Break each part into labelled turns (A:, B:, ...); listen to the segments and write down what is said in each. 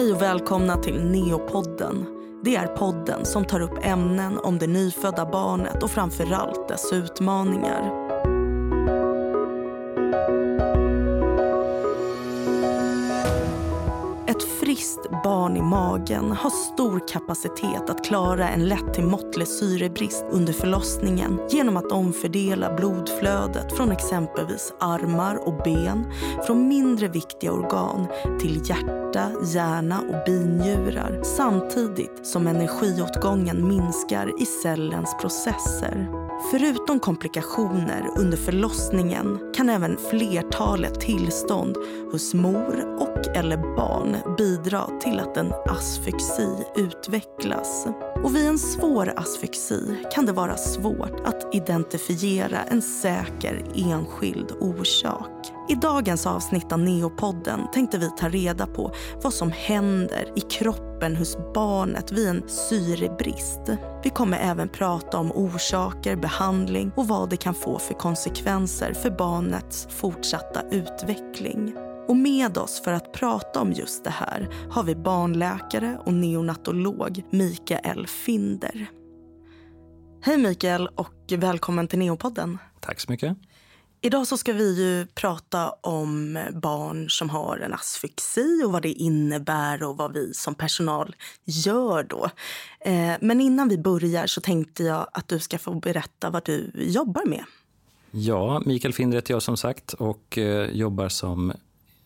A: Hej och välkomna till Neopodden. Det är podden som tar upp ämnen om det nyfödda barnet och framförallt dess utmaningar. Friskt barn i magen har stor kapacitet att klara en lätt till måttlig syrebrist under förlossningen genom att omfördela blodflödet från exempelvis armar och ben från mindre viktiga organ till hjärta, hjärna och binjurar samtidigt som energiåtgången minskar i cellens processer. Förutom komplikationer under förlossningen kan även flertalet tillstånd hos mor och eller barn bidra till att en asfyxi utvecklas. Och vid en svår asfyxi kan det vara svårt att identifiera en säker enskild orsak. I dagens avsnitt av Neopodden tänkte vi ta reda på vad som händer i kroppen hos barnet vid en syrebrist. Vi kommer även prata om orsaker, behandling och vad det kan få för konsekvenser för barnets fortsatta utveckling. Och med oss för att prata om just det här har vi barnläkare och neonatolog Mikael Finder. Hej Mikael och välkommen till Neopodden.
B: Tack så mycket.
A: Idag så ska vi ju prata om barn som har en asfyxi och vad det innebär och vad vi som personal gör då. Eh, men innan vi börjar så tänkte jag att du ska få berätta vad du jobbar med.
B: Ja, Mikael Finder heter jag som sagt och eh, jobbar som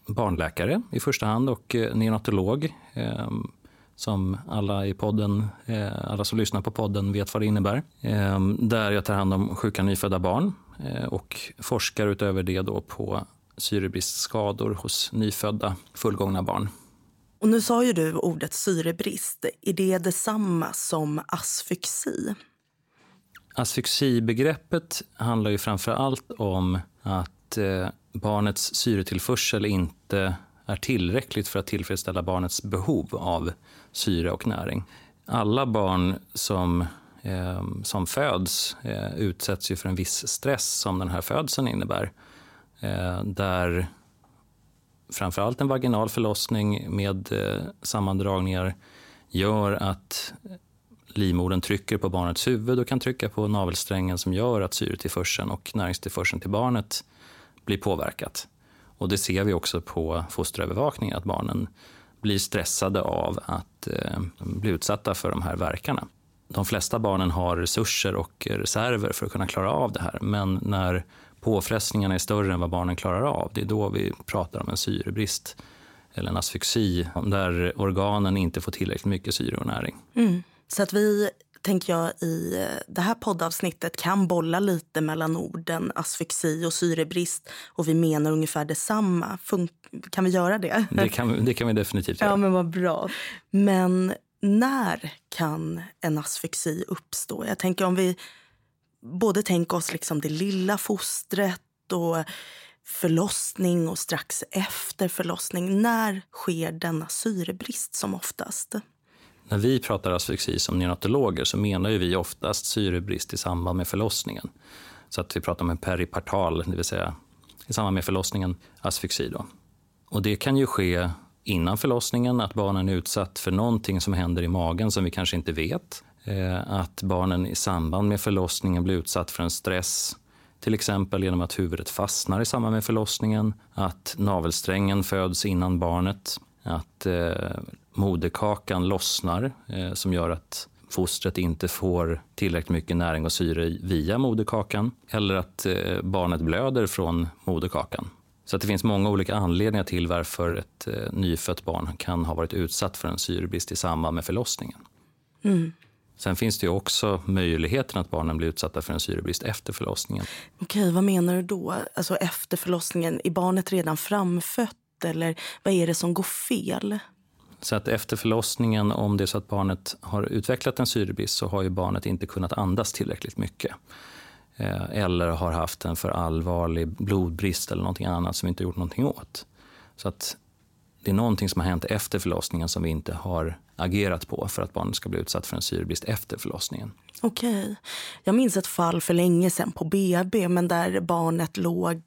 B: barnläkare i första hand och eh, neonatolog. Ehm, som alla i podden, alla som lyssnar på podden vet vad det innebär. Ehm, där jag tar hand om sjuka nyfödda barn och forskar utöver det då på syrebristskador hos nyfödda fullgångna barn.
A: Och nu sa ju du ordet syrebrist. Är det detsamma som asfyxi?
B: Asfyxibegreppet handlar ju framför allt om att eh, barnets syretillförsel inte är tillräckligt för att tillfredsställa barnets behov av syre och näring. Alla barn som eh, Ehm, som föds eh, utsätts ju för en viss stress som den här födseln innebär. Eh, där framförallt en vaginal förlossning med eh, sammandragningar gör att livmodern trycker på barnets huvud och kan trycka på navelsträngen som gör att syretillförseln och näringstillförseln till barnet blir påverkat. Och det ser vi också på fosterövervakning, att barnen blir stressade av att eh, bli utsatta för de här verkarna de flesta barnen har resurser och reserver för att kunna klara av det här. Men när påfrestningarna är större än vad barnen klarar av, det är då vi pratar om en syrebrist eller en asfyxi där organen inte får tillräckligt mycket syre och näring.
A: Mm. Så att vi, tänker jag, i det här poddavsnittet kan bolla lite mellan orden asfyxi och syrebrist och vi menar ungefär detsamma. Fun kan vi göra det?
B: Det kan, det kan vi definitivt göra.
A: Ja, men vad bra. Men när kan en asfixi uppstå? Jag tänker om vi både tänker oss liksom det lilla fostret och förlossning och strax efter förlossning. När sker denna syrebrist som oftast?
B: När vi pratar asfyxi som neonatologer så menar vi oftast syrebrist i samband med förlossningen. Så att vi pratar om en peripartal, det vill säga i samband med förlossningen, asfyxi. Då. Och det kan ju ske innan förlossningen, att barnen är utsatt för någonting som händer i magen som vi kanske inte vet. Eh, att barnen i samband med förlossningen blir utsatt för en stress, till exempel genom att huvudet fastnar i samband med förlossningen, att navelsträngen föds innan barnet, att eh, moderkakan lossnar eh, som gör att fostret inte får tillräckligt mycket näring och syre via moderkakan eller att eh, barnet blöder från moderkakan. Så att det finns många olika anledningar till varför ett eh, nyfött barn kan ha varit utsatt för en syrebrist i samband med förlossningen. Mm. Sen finns det också möjligheten att barnen blir utsatta för en syrebrist efter förlossningen.
A: Okej, vad menar du då? Alltså efter förlossningen, är barnet redan framfött eller vad är det som går fel?
B: Så att efter förlossningen, om det är så att barnet har utvecklat en syrebrist så har ju barnet inte kunnat andas tillräckligt mycket. Eh, eller har haft en för allvarlig blodbrist eller någonting annat som vi inte gjort någonting åt. Så att det är någonting som har hänt efter förlossningen som vi inte har agerat på för att barnet ska bli utsatt för en syrebrist efter förlossningen.
A: Okej. Jag minns ett fall för länge sedan på BB men där barnet låg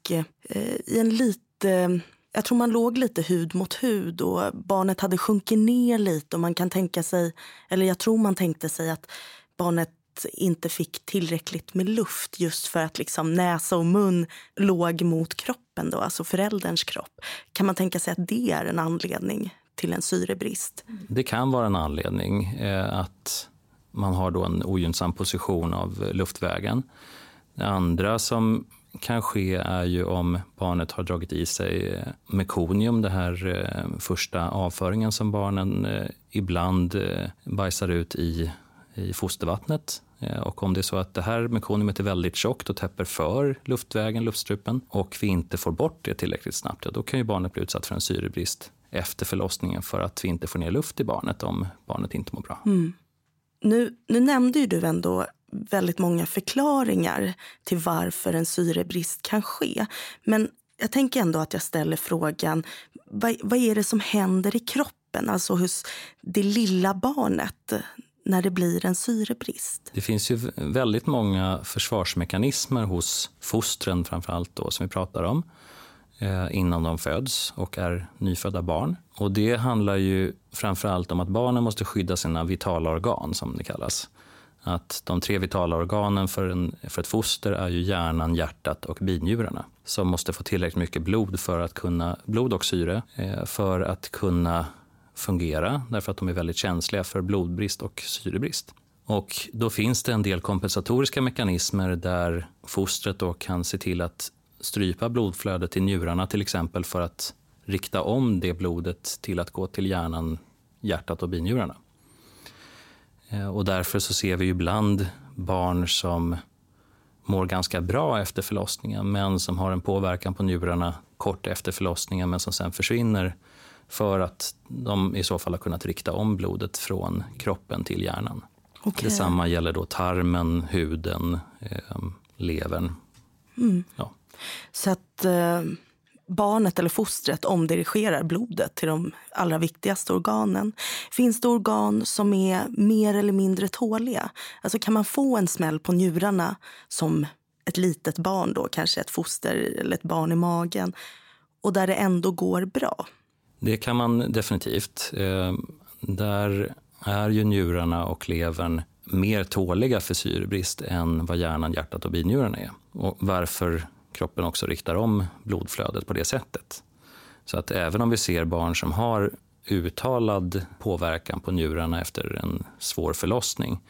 A: eh, i en lite Jag tror man låg lite hud mot hud och barnet hade sjunkit ner lite och man kan tänka sig, eller jag tror man tänkte sig att barnet inte fick tillräckligt med luft just för att liksom näsa och mun låg mot kroppen, då, alltså förälderns kropp. Kan man tänka sig att det är en anledning till en syrebrist?
B: Det kan vara en anledning eh, att man har då en ogynnsam position av luftvägen. Det andra som kan ske är ju om barnet har dragit i sig eh, mekonium, den här eh, första avföringen som barnen eh, ibland bajsar ut i, i fostervattnet. Eh, och om det är så att det här mekoniumet är väldigt tjockt och täpper för luftvägen, luftstrupen och vi inte får bort det tillräckligt snabbt, ja, då kan ju barnet bli utsatt för en syrebrist efter förlossningen för att vi inte får ner luft i barnet om barnet inte mår bra.
A: Mm. Nu, nu nämnde ju du ändå väldigt många förklaringar till varför en syrebrist kan ske. Men jag tänker ändå att jag ställer frågan, vad, vad är det som händer i kroppen, alltså hos det lilla barnet när det blir en syrebrist?
B: Det finns ju väldigt många försvarsmekanismer hos fostren framförallt då, som vi pratar om eh, innan de föds och är nyfödda barn. Och det handlar ju framförallt om att barnen måste skydda sina vitala organ som det kallas att de tre vitala organen för, en, för ett foster är ju hjärnan, hjärtat och binjurarna som måste få tillräckligt mycket blod, för att kunna, blod och syre eh, för att kunna fungera därför att de är väldigt känsliga för blodbrist och syrebrist. Och då finns det en del kompensatoriska mekanismer där fostret då kan se till att strypa blodflödet till njurarna till exempel för att rikta om det blodet till att gå till hjärnan, hjärtat och binjurarna. Eh, och därför så ser vi ibland barn som mår ganska bra efter förlossningen men som har en påverkan på njurarna kort efter förlossningen men som sen försvinner för att de i så fall har kunnat rikta om blodet från kroppen till hjärnan. Okay. Detsamma gäller då tarmen, huden, eh, levern.
A: Mm. Ja. Så att... Eh barnet eller fostret omdirigerar blodet till de allra viktigaste organen. Finns det organ som är mer eller mindre tåliga? Alltså kan man få en smäll på njurarna som ett litet barn, då, kanske ett foster eller ett barn i magen och där det ändå går bra?
B: Det kan man definitivt. Eh, där är ju njurarna och levern mer tåliga för syrebrist än vad hjärnan, hjärtat och binjurarna är. Och varför kroppen också riktar om blodflödet på det sättet. Så att även om vi ser barn som har uttalad påverkan på njurarna efter en svår förlossning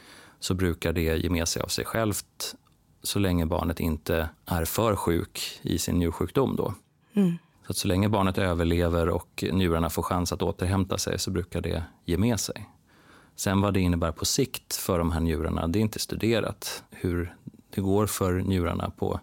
B: så brukar det ge med sig av sig självt så länge barnet inte är för sjuk i sin njursjukdom. Då. Mm. Så, att så länge barnet överlever och njurarna får chans att återhämta sig så brukar det ge med sig. Sen vad det innebär på sikt för de här njurarna, det är inte studerat. Hur det går för njurarna på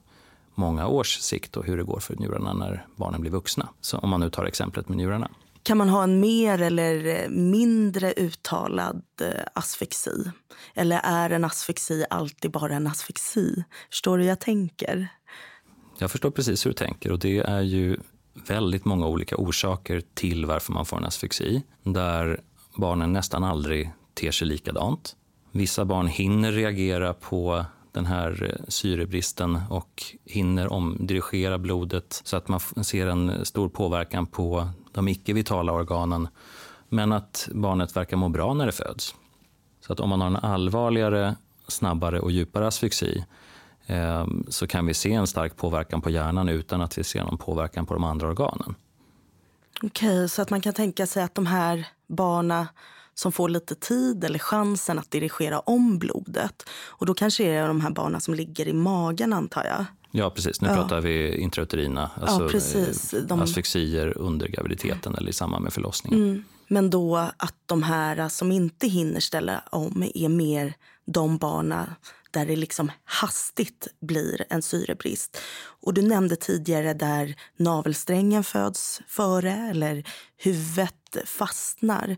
B: många års sikt och hur det går för njurarna när barnen blir vuxna. Så om man nu tar exemplet med njurarna.
A: Kan man ha en mer eller mindre uttalad eh, asfixi? Eller är en asfixi alltid bara en asfixi? Förstår du hur jag tänker?
B: Jag förstår precis hur du tänker och det är ju väldigt många olika orsaker till varför man får en asfyxi Där barnen nästan aldrig ter sig likadant. Vissa barn hinner reagera på den här eh, syrebristen och hinner omdirigera blodet så att man ser en stor påverkan på de icke-vitala organen. Men att barnet verkar må bra när det föds. Så att om man har en allvarligare, snabbare och djupare asfyxi så kan vi se en stark påverkan på hjärnan utan att vi ser någon påverkan på de andra organen.
A: Okej, så att man kan tänka sig att de här barnen som får lite tid eller chansen att dirigera om blodet. Och då kanske det är de här barnen som ligger i magen antar jag.
B: Ja, precis. Nu ja. pratar vi intrauterina, alltså ja, precis. Eh, de... asfixier under graviditeten eller i samband med förlossningen. Mm.
A: Men då att de här som inte hinner ställa om är mer de barnen där det liksom hastigt blir en syrebrist. Och du nämnde tidigare där navelsträngen föds före eller huvudet fastnar.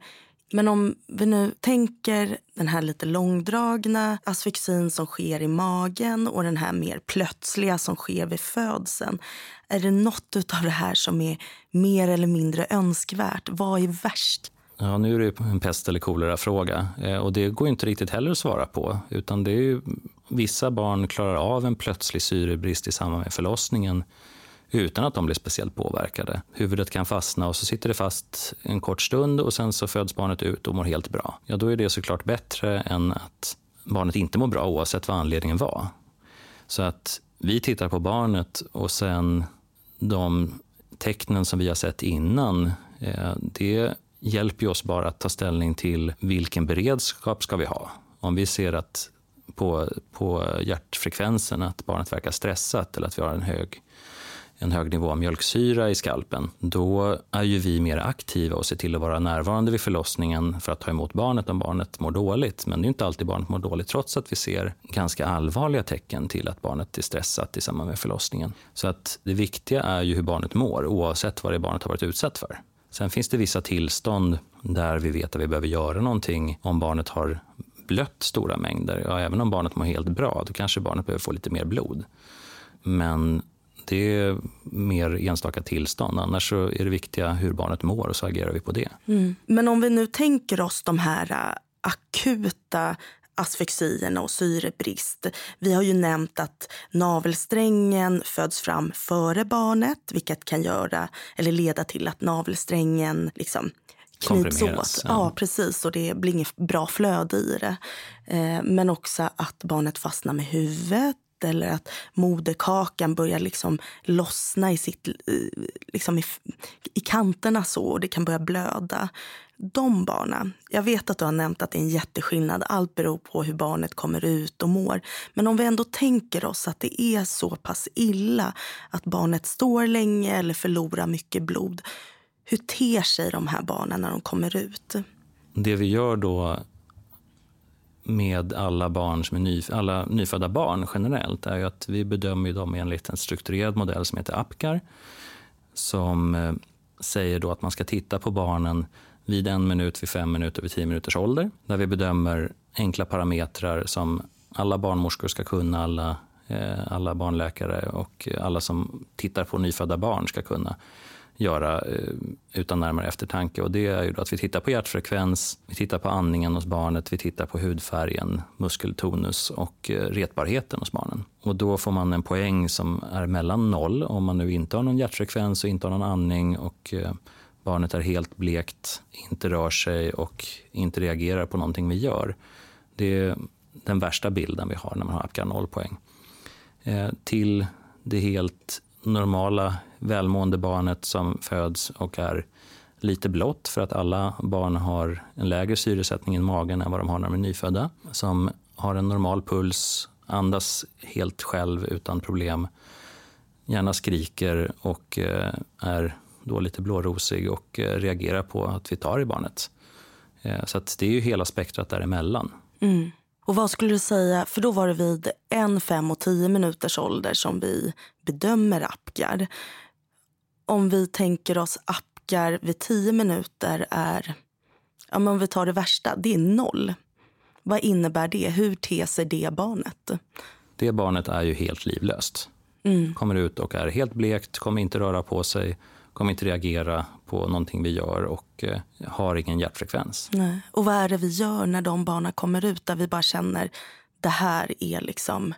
A: Men om vi nu tänker den här lite långdragna asfixin som sker i magen och den här mer plötsliga som sker vid födseln. Är det något av det här som är mer eller mindre önskvärt? Vad är värst?
B: Ja, nu är det en pest eller kolera-fråga eh, och det går inte riktigt heller att svara på. Utan det är ju, vissa barn klarar av en plötslig syrebrist i samband med förlossningen utan att de blir speciellt påverkade. Huvudet kan fastna och så sitter det fast en kort stund och sen så föds barnet ut och mår helt bra. Ja, då är det såklart bättre än att barnet inte mår bra oavsett vad anledningen var. Så att vi tittar på barnet och sen de tecknen som vi har sett innan, eh, det hjälper oss bara att ta ställning till vilken beredskap ska vi ha. Om vi ser att på, på hjärtfrekvensen att barnet verkar stressat eller att vi har en hög en hög nivå av mjölksyra i skalpen, då är ju vi mer aktiva och ser till att vara närvarande vid förlossningen för att ta emot barnet om barnet mår dåligt. Men det är inte alltid barnet mår dåligt trots att vi ser ganska allvarliga tecken till att barnet är stressat i samband med förlossningen. Så att det viktiga är ju hur barnet mår oavsett vad det barnet har varit utsatt för. Sen finns det vissa tillstånd där vi vet att vi behöver göra någonting om barnet har blött stora mängder. Ja, även om barnet mår helt bra, då kanske barnet behöver få lite mer blod. Men det är mer enstaka tillstånd. Annars så är det viktiga hur barnet mår och så agerar vi på det.
A: Mm. Men om vi nu tänker oss de här äh, akuta asfexierna och syrebrist. Vi har ju nämnt att navelsträngen föds fram före barnet vilket kan göra eller leda till att navelsträngen liksom knyts åt. Ja. ja. precis. Och det blir inget bra flöde i det. Eh, men också att barnet fastnar med huvudet eller att moderkakan börjar liksom lossna i, sitt, liksom i, i kanterna så och det kan börja blöda. De barnen, jag vet att du har nämnt att det är en jätteskillnad. Allt beror på hur barnet kommer ut och mår. Men om vi ändå tänker oss att det är så pass illa att barnet står länge eller förlorar mycket blod. Hur ter sig de här barnen när de kommer ut?
B: Det vi gör då med alla, barn som är ny, alla nyfödda barn generellt är ju att vi bedömer dem enligt en strukturerad modell som heter APGAR som eh, säger då att man ska titta på barnen vid en minut, vid fem minuter, vid tio minuters ålder där vi bedömer enkla parametrar som alla barnmorskor ska kunna, alla, eh, alla barnläkare och alla som tittar på nyfödda barn ska kunna göra eh, utan närmare eftertanke. Och det är ju att vi tittar på hjärtfrekvens, vi tittar på andningen hos barnet, vi tittar på hudfärgen, muskeltonus och eh, retbarheten hos barnen. Och då får man en poäng som är mellan noll om man nu inte har någon hjärtfrekvens och inte har någon andning och eh, barnet är helt blekt, inte rör sig och inte reagerar på någonting vi gör. Det är den värsta bilden vi har när man har Apgar 0 poäng. Eh, till det helt normala välmående barnet som föds och är lite blått för att alla barn har en lägre syresättning i magen än vad de har när de är nyfödda. Som har en normal puls, andas helt själv utan problem, gärna skriker och eh, är då lite blårosig och eh, reagerar på att vi tar i barnet. Eh, så det är ju hela spektrat däremellan.
A: Mm. Och vad skulle du säga, för då var det vid en, fem och tio minuters ålder som vi bedömer Apgar. Om vi tänker oss Apgar vid tio minuter är, ja men om vi tar det värsta, det är noll. Vad innebär det? Hur ter sig det barnet?
B: Det barnet är ju helt livlöst. Mm. Kommer ut och är helt blekt, kommer inte röra på sig, kommer inte reagera på någonting vi gör och eh, har ingen hjärtfrekvens.
A: Nej. Och vad är det vi gör när de barnen kommer ut där vi bara känner det här är liksom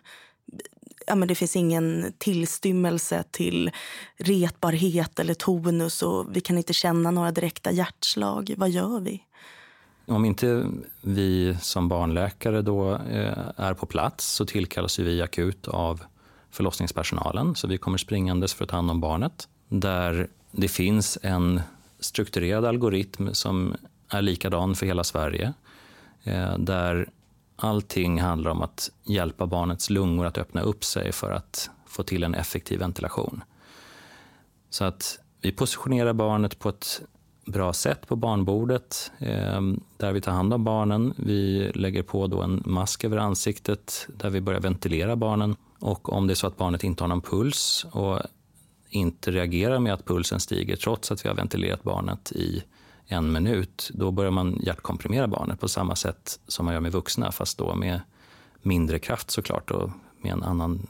A: ja, men det finns ingen tillstymmelse till retbarhet eller tonus och vi kan inte känna några direkta hjärtslag. Vad gör vi?
B: Om inte vi som barnläkare då eh, är på plats så tillkallas vi akut av förlossningspersonalen. Så vi kommer springandes för att ta hand om barnet. Där det finns en strukturerad algoritm som är likadan för hela Sverige. Eh, där allting handlar om att hjälpa barnets lungor att öppna upp sig för att få till en effektiv ventilation. Så att vi positionerar barnet på ett bra sätt på barnbordet eh, där vi tar hand om barnen. Vi lägger på då en mask över ansiktet där vi börjar ventilera barnen. Och om det är så att barnet inte har någon puls och inte reagerar med att pulsen stiger trots att vi har ventilerat barnet i en minut, då börjar man hjärtkomprimera barnet på samma sätt som man gör med vuxna, fast då med mindre kraft såklart och med en annan,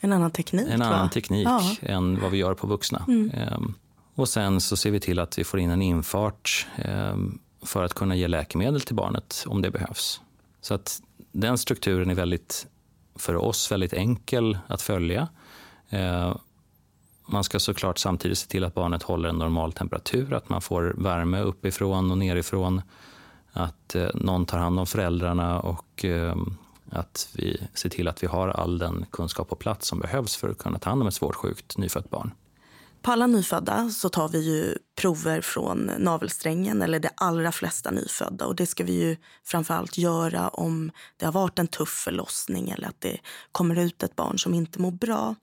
A: en annan teknik,
B: en annan teknik ja. än vad vi gör på vuxna. Mm. Ehm, och sen så ser vi till att vi får in en infart ehm, för att kunna ge läkemedel till barnet om det behövs. Så att den strukturen är väldigt, för oss väldigt enkel att följa. Ehm, man ska såklart samtidigt se till att barnet håller en normal temperatur, att man får värme uppifrån och nerifrån, att eh, någon tar hand om föräldrarna och eh, att vi ser till att vi har all den kunskap på plats som behövs för att kunna ta hand om ett svårt sjukt nyfött barn.
A: På alla nyfödda så tar vi ju prover från navelsträngen, eller de allra flesta nyfödda. Och det ska vi ju framförallt göra om det har varit en tuff förlossning eller att det kommer ut ett barn som inte mår bra.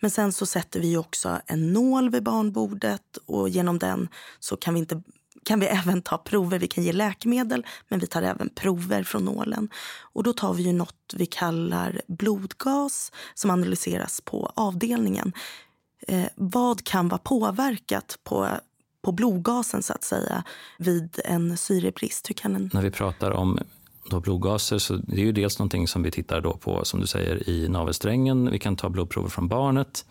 A: Men sen så sätter vi också en nål vid barnbordet och genom den så kan vi inte kan vi även ta prover. Vi kan ge läkemedel, men vi tar även prover från nålen. Och då tar vi ju något vi kallar blodgas som analyseras på avdelningen eh, vad kan vara påverkat på, på blodgasen så att säga vid en syrebrist? Hur kan en...
B: När vi pratar om då blodgaser så det är ju dels någonting som vi tittar då på som du säger i navelsträngen. Vi kan ta blodprover från barnet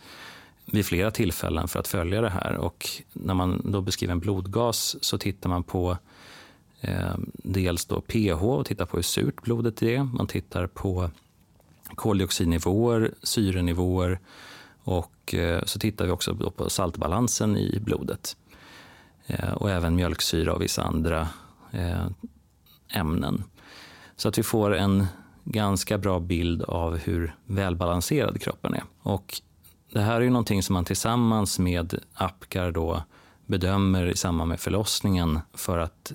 B: vid flera tillfällen för att följa det här. Och när man då beskriver en blodgas så tittar man på eh, dels då pH och tittar på hur surt blodet är. Man tittar på koldioxidnivåer, syrenivåer och eh, så tittar vi också på saltbalansen i blodet. Eh, och även mjölksyra och vissa andra eh, ämnen. Så att vi får en ganska bra bild av hur välbalanserad kroppen är. Och det här är ju någonting som man tillsammans med Apgar då bedömer i samband med förlossningen för att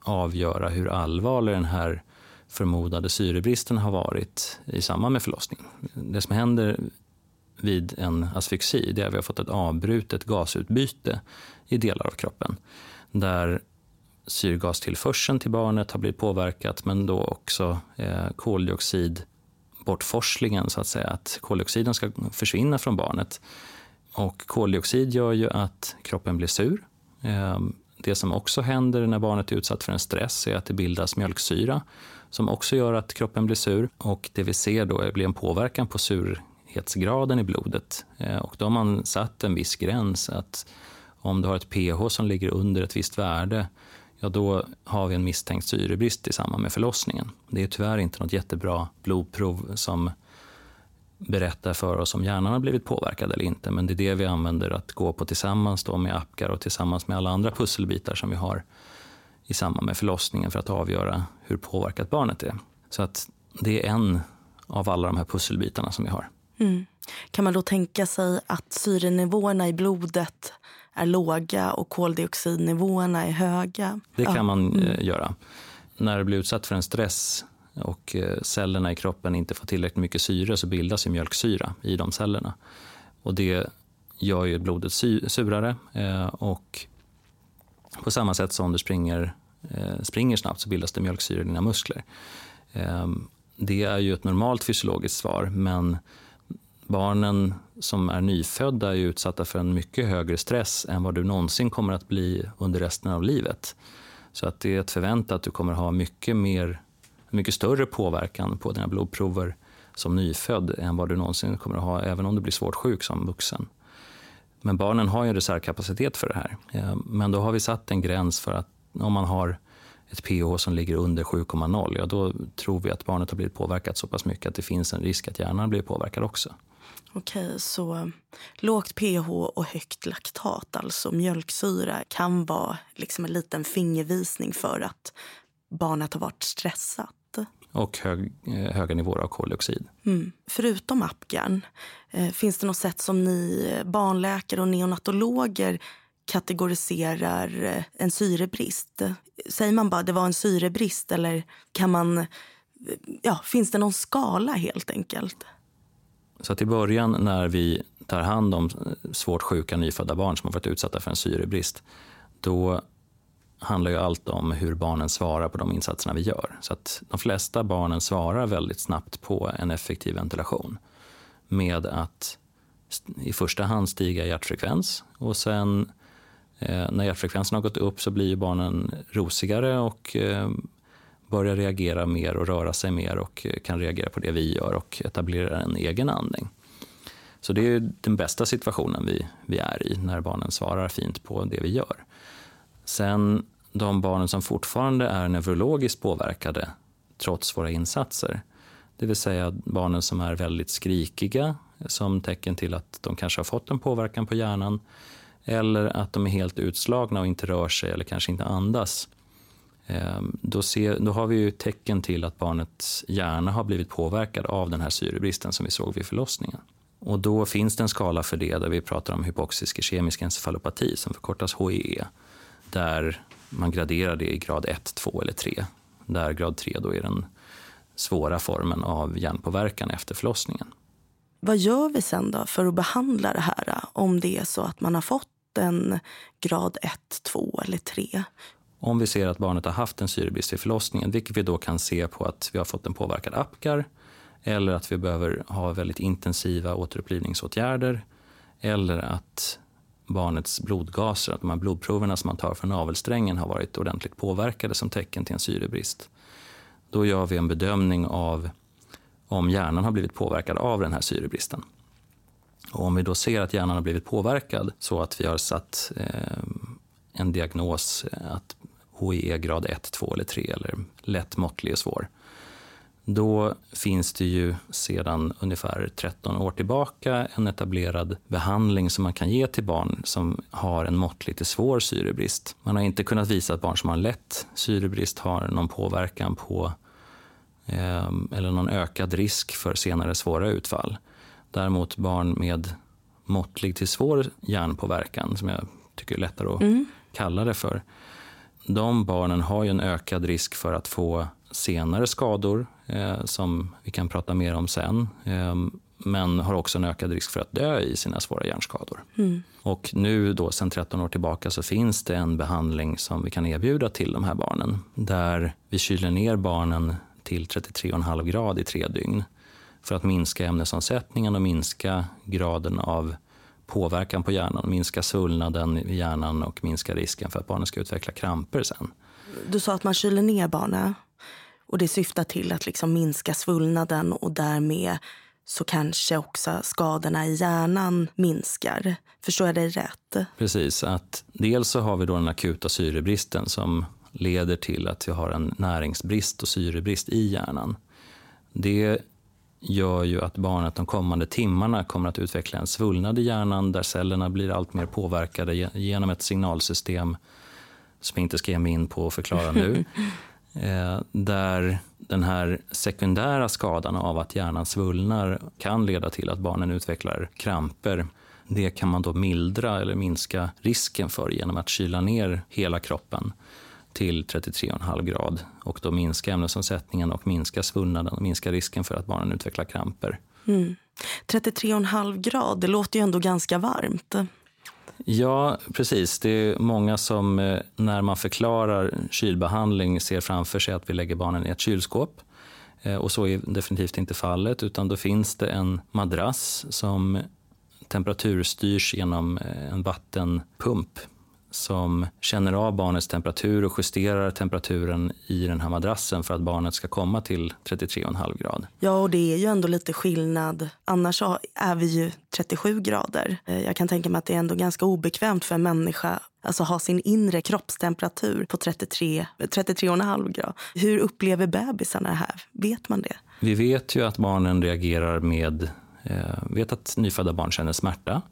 B: avgöra hur allvarlig den här förmodade syrebristen har varit i samband med förlossningen. Det som händer vid en asfyxi det är att vi har fått ett avbrutet gasutbyte i delar av kroppen. Där syrgastillförseln till barnet har blivit påverkat men då också eh, koldioxidbortforslingen, så att säga. Att koldioxiden ska försvinna från barnet. Och koldioxid gör ju att kroppen blir sur. Eh, det som också händer när barnet är utsatt för en stress är att det bildas mjölksyra som också gör att kroppen blir sur. Och det vi ser då blir en påverkan på sur salthetsgraden i blodet. Eh, och då har man satt en viss gräns. att Om du har ett pH som ligger under ett visst värde ja då har vi en misstänkt syrebrist i samband med förlossningen. Det är tyvärr inte något jättebra blodprov som berättar för oss om hjärnan har blivit påverkad eller inte. Men det är det vi använder att gå på tillsammans då med Apgar och tillsammans med alla andra pusselbitar som vi har i samband med förlossningen för att avgöra hur påverkat barnet är. Så att det är en av alla de här pusselbitarna som vi har.
A: Mm. Kan man då tänka sig att syrenivåerna i blodet är låga och koldioxidnivåerna är höga?
B: Det kan ja. man mm. Eh, göra. När du blir utsatt för en stress och eh, cellerna i kroppen inte får tillräckligt mycket syre så bildas ju mjölksyra i de cellerna. Och det gör ju blodet surare eh, och på samma sätt som du springer, springer snabbt så bildas det mjölksyra i dina muskler. Det är ju ett normalt fysiologiskt svar men barnen som är nyfödda är utsatta för en mycket högre stress än vad du någonsin kommer att bli under resten av livet. Så att det är ett förväntat att du kommer ha mycket, mer, mycket större påverkan på dina blodprover som nyfödd än vad du någonsin kommer att ha även om du blir svårt sjuk som vuxen. Men barnen har ju en reservkapacitet för det här. Men då har vi satt en gräns för att om man har ett pH som ligger under 7,0, ja då tror vi att barnet har blivit påverkat så pass mycket att det finns en risk att hjärnan blir påverkad också.
A: Okej, så lågt pH och högt laktat, alltså mjölksyra, kan vara liksom en liten fingervisning för att barnet har varit stressat.
B: Och hög, eh, höga nivåer av koldioxid.
A: Mm. Förutom Apgarn, eh, finns det något sätt som ni barnläkare och neonatologer kategoriserar eh, en syrebrist? Säger man bara det var en syrebrist eller kan man, ja, finns det någon skala helt enkelt?
B: Så att i början när vi tar hand om svårt sjuka nyfödda barn som har varit utsatta för en syrebrist, då handlar ju allt om hur barnen svarar på de insatserna vi gör. Så att de flesta barnen svarar väldigt snabbt på en effektiv ventilation med att i första hand stiga hjärtfrekvens och sen eh, när hjärtfrekvensen har gått upp så blir barnen rosigare och eh, börjar reagera mer och röra sig mer och eh, kan reagera på det vi gör och etablera en egen andning. Så det är den bästa situationen vi, vi är i, när barnen svarar fint på det vi gör. Sen de barnen som fortfarande är neurologiskt påverkade trots våra insatser, det vill säga barnen som är väldigt skrikiga som tecken till att de kanske har fått en påverkan på hjärnan eller att de är helt utslagna och inte rör sig eller kanske inte andas. Ehm, då, ser, då har vi ju tecken till att barnets hjärna har blivit påverkad av den här syrebristen som vi såg vid förlossningen. Och då finns det en skala för det där vi pratar om hypoxisk ischemisk encefalopati som förkortas HEE. Där man graderar det i grad 1, 2 eller 3. Där grad 3 då är den svåra formen av hjärnpåverkan efter förlossningen.
A: Vad gör vi sen då för att behandla det här om det är så att man har fått en grad 1, 2 eller 3?
B: Om vi ser att barnet har haft en syrebrist vid förlossningen, vilket vi då kan se på att vi har fått en påverkad Apgar eller att vi behöver ha väldigt intensiva återupplivningsåtgärder eller att barnets blodgaser, att de här blodproverna som man tar från navelsträngen har varit ordentligt påverkade som tecken till en syrebrist. Då gör vi en bedömning av om hjärnan har blivit påverkad av den här syrebristen. Och om vi då ser att hjärnan har blivit påverkad så att vi har satt eh, en diagnos att HIE grad 1, 2 eller 3 eller lätt, måttlig och svår. Då finns det ju sedan ungefär 13 år tillbaka en etablerad behandling som man kan ge till barn som har en måttlig till svår syrebrist. Man har inte kunnat visa att barn som har lätt syrebrist har någon påverkan på eh, eller någon ökad risk för senare svåra utfall. Däremot barn med måttlig till svår hjärnpåverkan, som jag tycker är lättare att mm. kalla det för, de barnen har ju en ökad risk för att få senare skador, eh, som vi kan prata mer om sen. Eh, men har också en ökad risk för att dö i sina svåra hjärnskador. Mm. Och nu då, sen 13 år tillbaka så finns det en behandling som vi kan erbjuda till de här barnen. Där vi kyler ner barnen till 33,5 grad i tre dygn för att minska ämnesomsättningen och minska graden av påverkan på hjärnan, minska svullnaden i hjärnan och minska risken för att barnet ska utveckla kramper sen.
A: Du sa att man kyler ner barnen och det syftar till att liksom minska svullnaden och därmed så kanske också skadorna i hjärnan minskar. Förstår jag dig rätt?
B: Precis. Att dels så har vi då den akuta syrebristen som leder till att vi har en näringsbrist och syrebrist i hjärnan. Det gör ju att barnet de kommande timmarna kommer att utveckla en svullnad i hjärnan där cellerna blir allt mer påverkade genom ett signalsystem som jag inte ska ge mig in på att förklara nu. eh, där den här sekundära skadan av att hjärnan svullnar kan leda till att barnen utvecklar kramper. Det kan man då mildra eller minska risken för genom att kyla ner hela kroppen till 33,5 grad och då minska ämnesomsättningen och minska svullnaden och minska risken för att barnen utvecklar kramper. Mm.
A: 33,5 grad, det låter ju ändå ganska varmt.
B: Ja, precis. Det är många som eh, när man förklarar kylbehandling ser framför sig att vi lägger barnen i ett kylskåp. Eh, och så är definitivt inte fallet, utan då finns det en madrass som temperaturstyrs genom eh, en vattenpump som känner av barnets temperatur och justerar temperaturen i den här madrassen för att barnet ska komma till 33,5 grad.
A: Ja, och det är ju ändå lite skillnad. Annars är vi ju 37 grader. Eh, jag kan tänka mig att det är ändå ganska obekvämt för en människa Alltså ha sin inre kroppstemperatur på 33, 33,5 grad. Hur upplever bebisarna det här? Vet man det?
B: Vi vet ju att barnen reagerar med... Eh, vet att nyfödda barn känner smärta.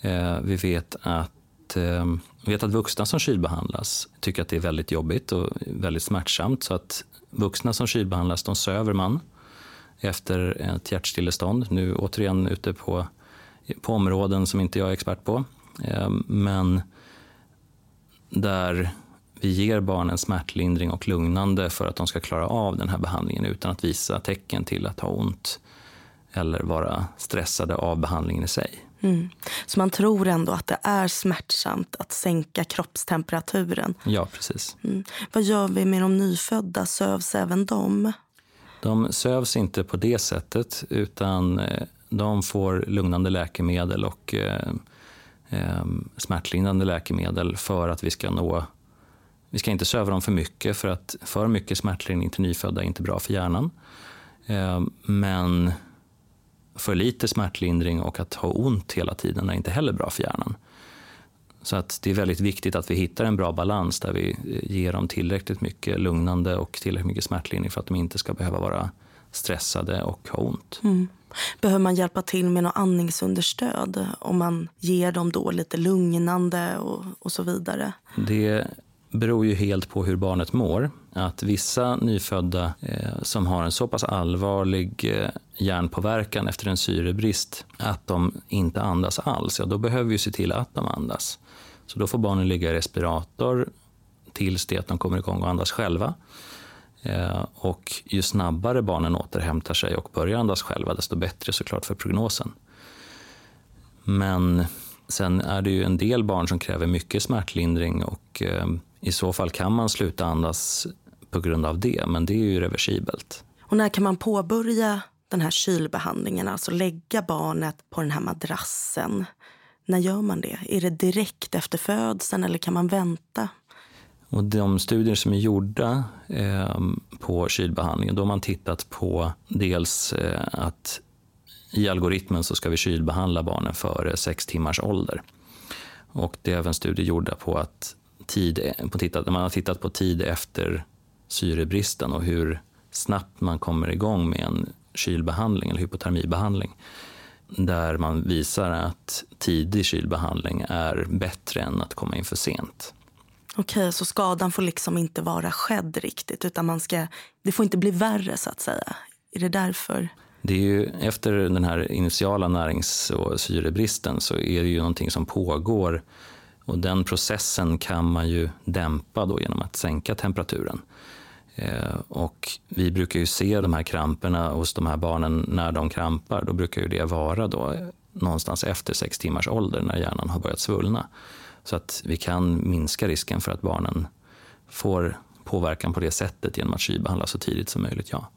B: Eh, vi vet att eh, vet att vuxna som kylbehandlas tycker att det är väldigt jobbigt och väldigt smärtsamt. Så att vuxna som kylbehandlas, de söver man efter ett hjärtstillestånd. Nu återigen ute på, på områden som inte jag är expert på. Eh, men där vi ger barnen smärtlindring och lugnande för att de ska klara av den här behandlingen utan att visa tecken till att ha ont eller vara stressade av behandlingen i sig. Mm.
A: Så man tror ändå att det är smärtsamt att sänka kroppstemperaturen.
B: Ja, precis. Mm.
A: Vad gör vi med de nyfödda? Sövs även de?
B: De sövs inte på det sättet, utan eh, de får lugnande läkemedel och eh, eh, smärtlindrande läkemedel för att vi ska nå vi ska inte söva dem för mycket, för att för mycket smärtlindring till nyfödda är inte bra för hjärnan. Eh, men för lite smärtlindring och att ha ont hela tiden är inte heller bra för hjärnan. Så att det är väldigt viktigt att vi hittar en bra balans där vi ger dem tillräckligt mycket lugnande och tillräckligt mycket smärtlindring för att de inte ska behöva vara stressade och har ont.
A: Mm. Behöver man hjälpa till med något andningsunderstöd om man ger dem då lite lugnande och, och så vidare?
B: Det beror ju helt på hur barnet mår. Att vissa nyfödda eh, som har en så pass allvarlig eh, hjärnpåverkan efter en syrebrist att de inte andas alls, ja då behöver vi se till att de andas. Så då får barnen ligga i respirator tills det att de kommer igång och andas själva. Eh, och ju snabbare barnen återhämtar sig och börjar andas själva, desto bättre såklart för prognosen. Men sen är det ju en del barn som kräver mycket smärtlindring och eh, i så fall kan man sluta andas på grund av det, men det är ju reversibelt.
A: Och när kan man påbörja den här kylbehandlingen, alltså lägga barnet på den här madrassen? När gör man det? Är det direkt efter födseln eller kan man vänta?
B: Och de studier som är gjorda eh, på kylbehandlingen, då har man tittat på dels eh, att i algoritmen så ska vi kylbehandla barnen före sex timmars ålder. Och det är även studier gjorda på att tid, på tittat, man har tittat på tid efter syrebristen och hur snabbt man kommer igång med en kylbehandling eller hypotermibehandling. Där man visar att tidig kylbehandling är bättre än att komma in för sent.
A: Okej, så skadan får liksom inte vara skedd riktigt utan man ska, det får inte bli värre så att säga? Är det därför?
B: Det är ju, efter den här initiala närings och syrebristen så är det ju någonting som pågår och den processen kan man ju dämpa då genom att sänka temperaturen. Eh, och vi brukar ju se de här kramperna hos de här barnen när de krampar. Då brukar ju det vara då någonstans efter sex timmars ålder när hjärnan har börjat svullna. Så att vi kan minska risken för att barnen får påverkan på det sättet genom att kylbehandla så tidigt som möjligt, ja.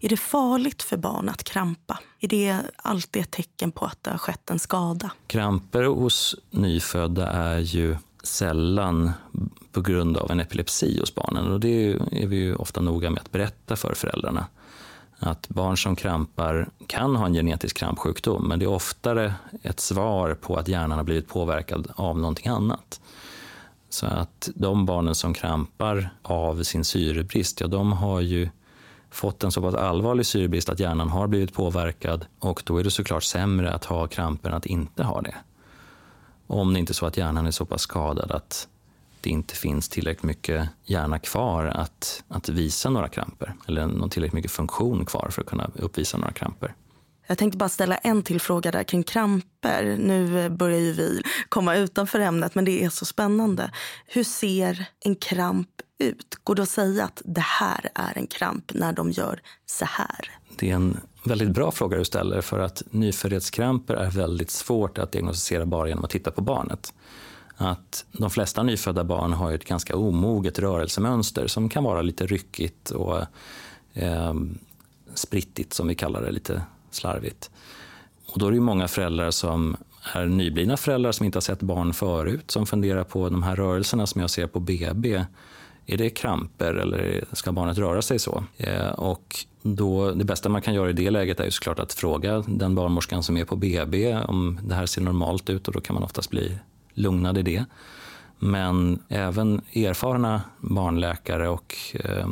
A: Är det farligt för barn att krampa? Är det alltid ett tecken på att det har skett en skada?
B: Kramper hos nyfödda är ju sällan på grund av en epilepsi hos barnen och det är vi ju ofta noga med att berätta för föräldrarna. Att barn som krampar kan ha en genetisk krampsjukdom men det är oftare ett svar på att hjärnan har blivit påverkad av någonting annat. Så att de barnen som krampar av sin syrebrist, ja de har ju fått en så pass allvarlig syrebrist att hjärnan har blivit påverkad och då är det såklart sämre att ha kramper än att inte ha det. Om det inte är så att hjärnan är så pass skadad att det inte finns tillräckligt mycket hjärna kvar att, att visa några kramper eller någon tillräckligt mycket funktion kvar för att kunna uppvisa några kramper.
A: Jag tänkte bara ställa en till fråga där kring kramper. Nu börjar ju vi komma utanför ämnet, men det är så spännande. Hur ser en kramp ut? Går det att säga att det här är en kramp när de gör så här?
B: Det är en väldigt bra fråga du ställer för att nyföddhetskramper är väldigt svårt att diagnostisera bara genom att titta på barnet. Att de flesta nyfödda barn har ett ganska omoget rörelsemönster som kan vara lite ryckigt och eh, sprittigt som vi kallar det, lite slarvigt. Och då är det många föräldrar som är nyblivna föräldrar som inte har sett barn förut som funderar på de här rörelserna som jag ser på BB är det kramper eller ska barnet röra sig så? Eh, och då, det bästa man kan göra i det läget är ju såklart att fråga den barnmorskan som är på BB om det här ser normalt ut och då kan man oftast bli lugnad i det. Men även erfarna barnläkare och eh,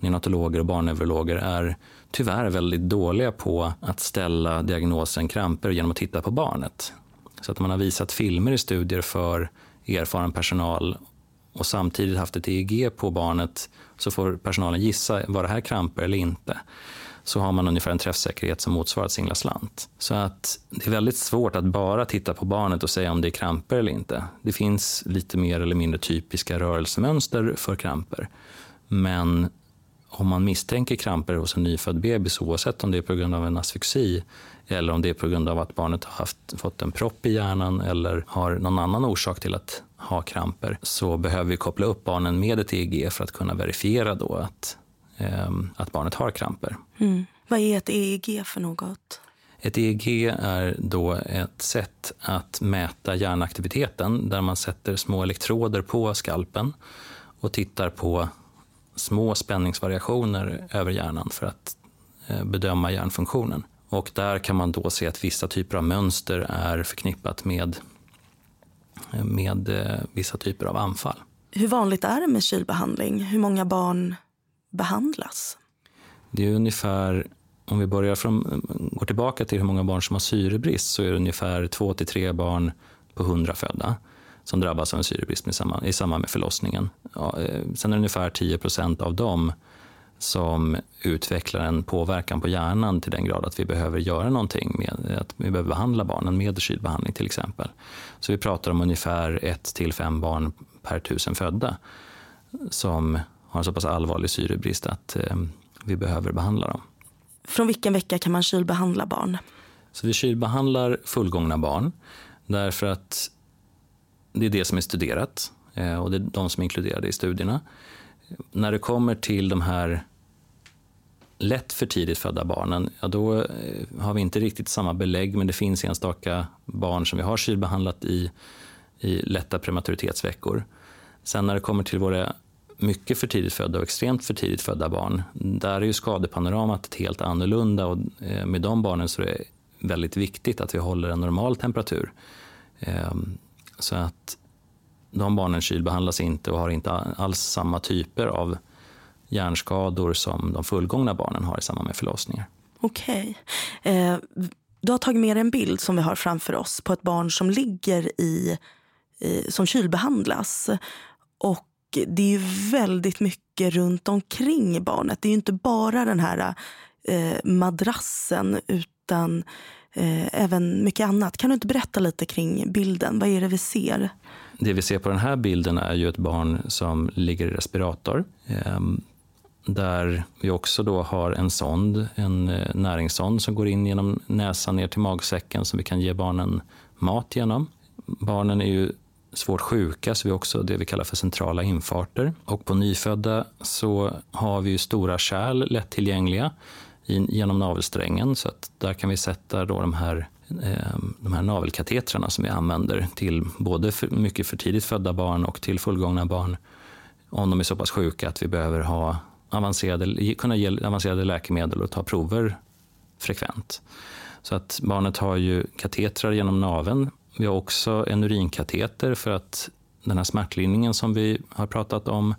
B: neonatologer och barnneurologer är tyvärr väldigt dåliga på att ställa diagnosen kramper genom att titta på barnet. Så att man har visat filmer i studier för erfaren personal och samtidigt haft ett EEG på barnet så får personalen gissa, var det här kramper eller inte? Så har man ungefär en träffsäkerhet som motsvarar singla slant. Så att det är väldigt svårt att bara titta på barnet och säga om det är kramper eller inte. Det finns lite mer eller mindre typiska rörelsemönster för kramper. Men om man misstänker kramper hos en nyfödd bebis, oavsett om det är på grund av en asfyxi eller om det är på grund av att barnet har haft, fått en propp i hjärnan eller har någon annan orsak till att ha kramper, så behöver vi koppla upp barnen med ett EEG för att kunna verifiera då att, eh, att barnet har kramper.
A: Mm. Vad är ett EEG för något?
B: Ett EEG är då ett sätt att mäta hjärnaktiviteten där man sätter små elektroder på skalpen och tittar på små spänningsvariationer över hjärnan för att eh, bedöma hjärnfunktionen. Och där kan man då se att vissa typer av mönster är förknippat med, med eh, vissa typer av anfall.
A: Hur vanligt är det med kylbehandling? Hur många barn behandlas?
B: Det är ungefär om vi börjar från, går tillbaka till hur många barn som har syrebrist så är det ungefär 2-3 barn på 100 födda som drabbas av en syrebrist i samband med förlossningen. Ja, eh, sen är det ungefär 10 procent av dem som utvecklar en påverkan på hjärnan till den grad att vi behöver göra någonting, med, att vi behöver behandla barnen med kylbehandling till exempel. Så vi pratar om ungefär 1 till 5 barn per tusen födda som har en så pass allvarlig syrebrist att eh, vi behöver behandla dem.
A: Från vilken vecka kan man kylbehandla barn?
B: Så vi kylbehandlar fullgångna barn därför att det är det som är studerat eh, och det är de som är inkluderade i studierna. När det kommer till de här lätt för tidigt födda barnen, ja då eh, har vi inte riktigt samma belägg men det finns enstaka barn som vi har kylbehandlat i, i lätta prematuritetsveckor. Sen när det kommer till våra mycket för tidigt födda och extremt för tidigt födda barn, där är ju skadepanoramat helt annorlunda och eh, med de barnen så är det väldigt viktigt att vi håller en normal temperatur. Ehm, så att de barnen kylbehandlas inte och har inte alls samma typer av hjärnskador som de fullgångna barnen har i samband med förlossningar.
A: Okej. Okay. Eh, du har tagit med en bild som vi har framför oss på ett barn som ligger i, i som kylbehandlas. Och det är väldigt mycket runt omkring barnet. Det är inte bara den här eh, madrassen utan eh, även mycket annat. Kan du inte berätta lite kring bilden? Vad är det vi ser?
B: Det vi ser på den här bilden är ju ett barn som ligger i respirator. Ehm, där vi också då har en sond, en eh, näringssond som går in genom näsan ner till magsäcken som vi kan ge barnen mat genom. Barnen är ju svårt sjuka så vi har också det vi kallar för centrala infarter. Och på nyfödda så har vi stora kärl lättillgängliga genom navelsträngen så att där kan vi sätta då de här Eh, de här navelkatetrarna som vi använder till både för mycket för tidigt födda barn och till fullgångna barn om de är så pass sjuka att vi behöver ha avancerade, kunna ge avancerade läkemedel och ta prover frekvent. Så att barnet har ju katetrar genom naveln vi har också en urinkateter för att den här smärtlindringen som vi har pratat om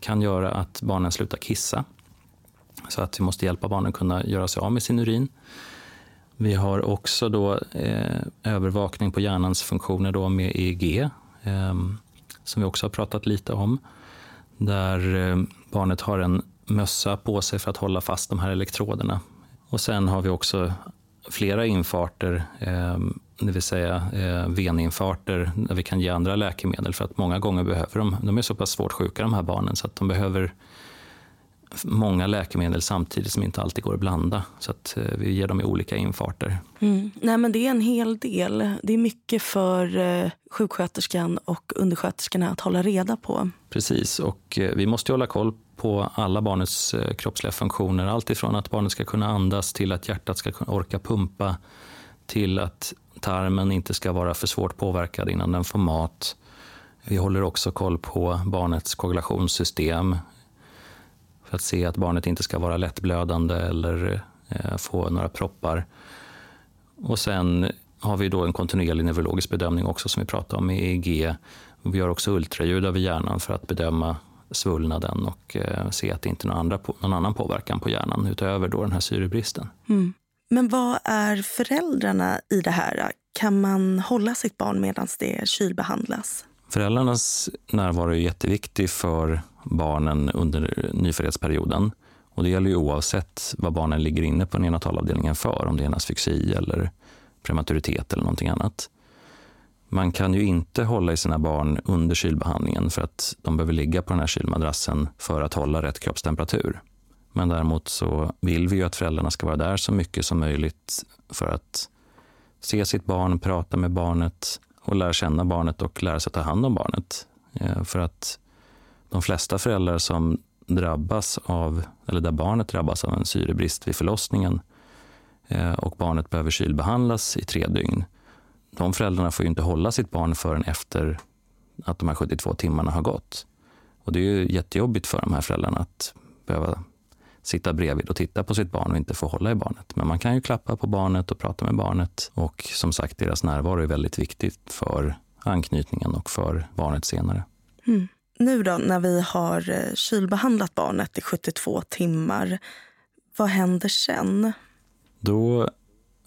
B: kan göra att barnen slutar kissa. Så att vi måste hjälpa barnen att kunna göra sig av med sin urin. Vi har också då, eh, övervakning på hjärnans funktioner då med EEG, eh, som vi också har pratat lite om. Där eh, barnet har en mössa på sig för att hålla fast de här elektroderna. Och sen har vi också flera infarter ehm, det vill säga eh, veninfarter där vi kan ge andra läkemedel för att många gånger behöver de, de är så pass svårt sjuka de här barnen så att de behöver många läkemedel samtidigt som inte alltid går att blanda. Så att eh, vi ger dem i olika infarter.
A: Mm. Nej, men det är en hel del. Det är mycket för eh, sjuksköterskan och undersköterskorna att hålla reda på.
B: Precis, och eh, vi måste hålla koll på alla barnets eh, kroppsliga funktioner. Allt ifrån att barnet ska kunna andas till att hjärtat ska orka pumpa till att tarmen inte ska vara för svårt påverkad innan den får mat. Vi håller också koll på barnets koagulationssystem för att se att barnet inte ska vara lättblödande eller eh, få några proppar. Och sen har vi då en kontinuerlig neurologisk bedömning också som vi pratade om med EEG. Vi gör också ultraljud över hjärnan för att bedöma svullnaden och eh, se att det inte är någon, andra, någon annan påverkan på hjärnan utöver då den här syrebristen.
A: Mm. Men vad är föräldrarna i det här? Kan man hålla sitt barn medan det kylbehandlas?
B: Föräldrarnas närvaro är jätteviktig för barnen under nyföddhetsperioden. Och det gäller ju oavsett vad barnen ligger inne på neonatalavdelningen för, om det är en asfyxi eller prematuritet eller någonting annat. Man kan ju inte hålla i sina barn under kylbehandlingen för att de behöver ligga på den här kylmadrassen för att hålla rätt kroppstemperatur. Men däremot så vill vi ju att föräldrarna ska vara där så mycket som möjligt för att se sitt barn, prata med barnet och lära känna barnet och lära sig ta hand om barnet. Eh, för att de flesta föräldrar som drabbas av, eller där barnet drabbas av en syrebrist vid förlossningen eh, och barnet behöver kylbehandlas i tre dygn, de föräldrarna får ju inte hålla sitt barn förrän efter att de här 72 timmarna har gått. Och det är ju jättejobbigt för de här föräldrarna att behöva sitta bredvid och titta på sitt barn och inte få hålla i barnet. Men man kan ju klappa på barnet och prata med barnet och som sagt deras närvaro är väldigt viktigt för anknytningen och för barnet senare.
A: Mm. Nu då när vi har eh, kylbehandlat barnet i 72 timmar, Vad händer sen?
B: Då,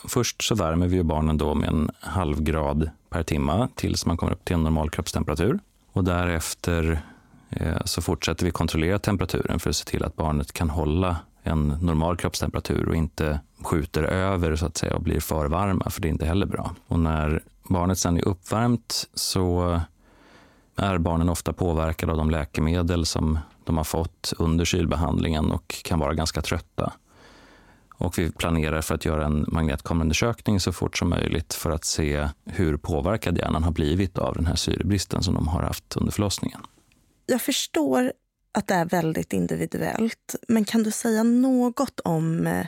B: först så värmer vi barnen då med en halv grad per timme tills man kommer upp till en normal kroppstemperatur. Och därefter eh, så fortsätter vi kontrollera temperaturen för att se till att barnet kan hålla en normal kroppstemperatur och inte skjuter över så att säga och blir för varma, för det är inte heller bra. Och när barnet sen är uppvärmt så är barnen ofta påverkade av de läkemedel som de har fått under kylbehandlingen och kan vara ganska trötta. Och vi planerar för att göra en magnetkameraundersökning så fort som möjligt för att se hur påverkad hjärnan har blivit av den här syrebristen som de har haft under förlossningen.
A: Jag förstår att det är väldigt individuellt, men kan du säga något om eh,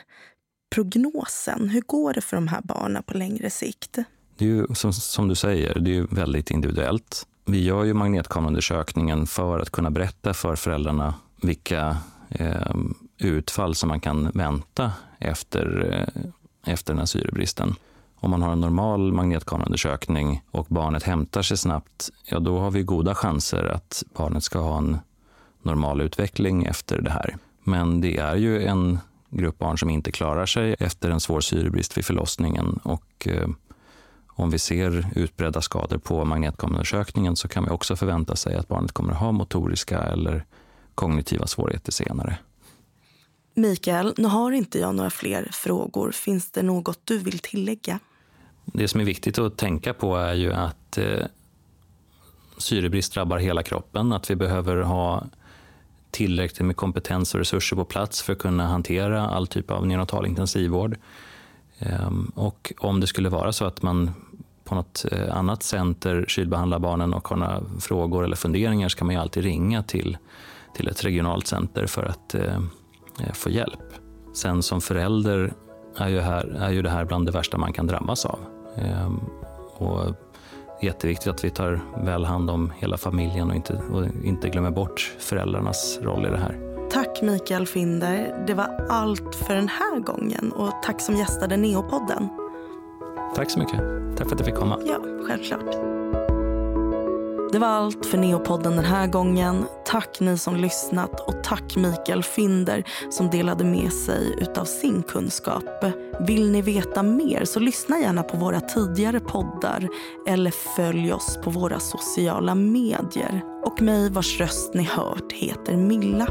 A: prognosen? Hur går det för de här barnen på längre sikt?
B: Det är ju som, som du säger, det är väldigt individuellt. Vi gör ju magnetkameraundersökningen för att kunna berätta för föräldrarna vilka eh, utfall som man kan vänta efter, eh, efter den här syrebristen. Om man har en normal magnetkameraundersökning och barnet hämtar sig snabbt, ja då har vi goda chanser att barnet ska ha en normal utveckling efter det här. Men det är ju en grupp barn som inte klarar sig efter en svår syrebrist vid förlossningen och eh, om vi ser utbredda skador på magnetkameraundersökningen så kan vi också förvänta sig att barnet kommer att ha motoriska eller kognitiva svårigheter senare.
A: Mikael, nu har inte jag några fler frågor. Finns det något du vill tillägga?
B: Det som är viktigt att tänka på är ju att eh, syrebrist drabbar hela kroppen, att vi behöver ha tillräckligt med kompetens och resurser på plats för att kunna hantera all typ av neonatal intensivvård. Ehm, och om det skulle vara så att man på något eh, annat center kylbehandlar barnen och har några frågor eller funderingar så kan man ju alltid ringa till, till ett regionalt center för att eh, eh, få hjälp. Sen som förälder är ju, här, är ju det här bland det värsta man kan drabbas av. Ehm, och jätteviktigt att vi tar väl hand om hela familjen och inte, och inte glömmer bort föräldrarnas roll i det här.
A: Tack Mikael Finder. Det var allt för den här gången och tack som gästade Neopodden.
B: Tack så mycket. Tack för att jag fick komma.
A: Ja, självklart. Det var allt för Neopodden den här gången. Tack ni som lyssnat och tack Mikael Finder som delade med sig utav sin kunskap. Vill ni veta mer så lyssna gärna på våra tidigare poddar eller följ oss på våra sociala medier. Och mig vars röst ni hört heter Milla.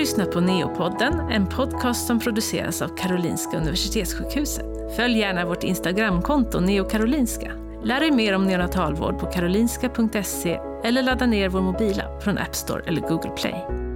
C: Lyssnat på Neopodden, en podcast som produceras av Karolinska Universitetssjukhuset. Följ gärna vårt Instagramkonto neokarolinska. Lär dig mer om neonatalvård på karolinska.se eller ladda ner vår mobilapp från App Store eller Google Play.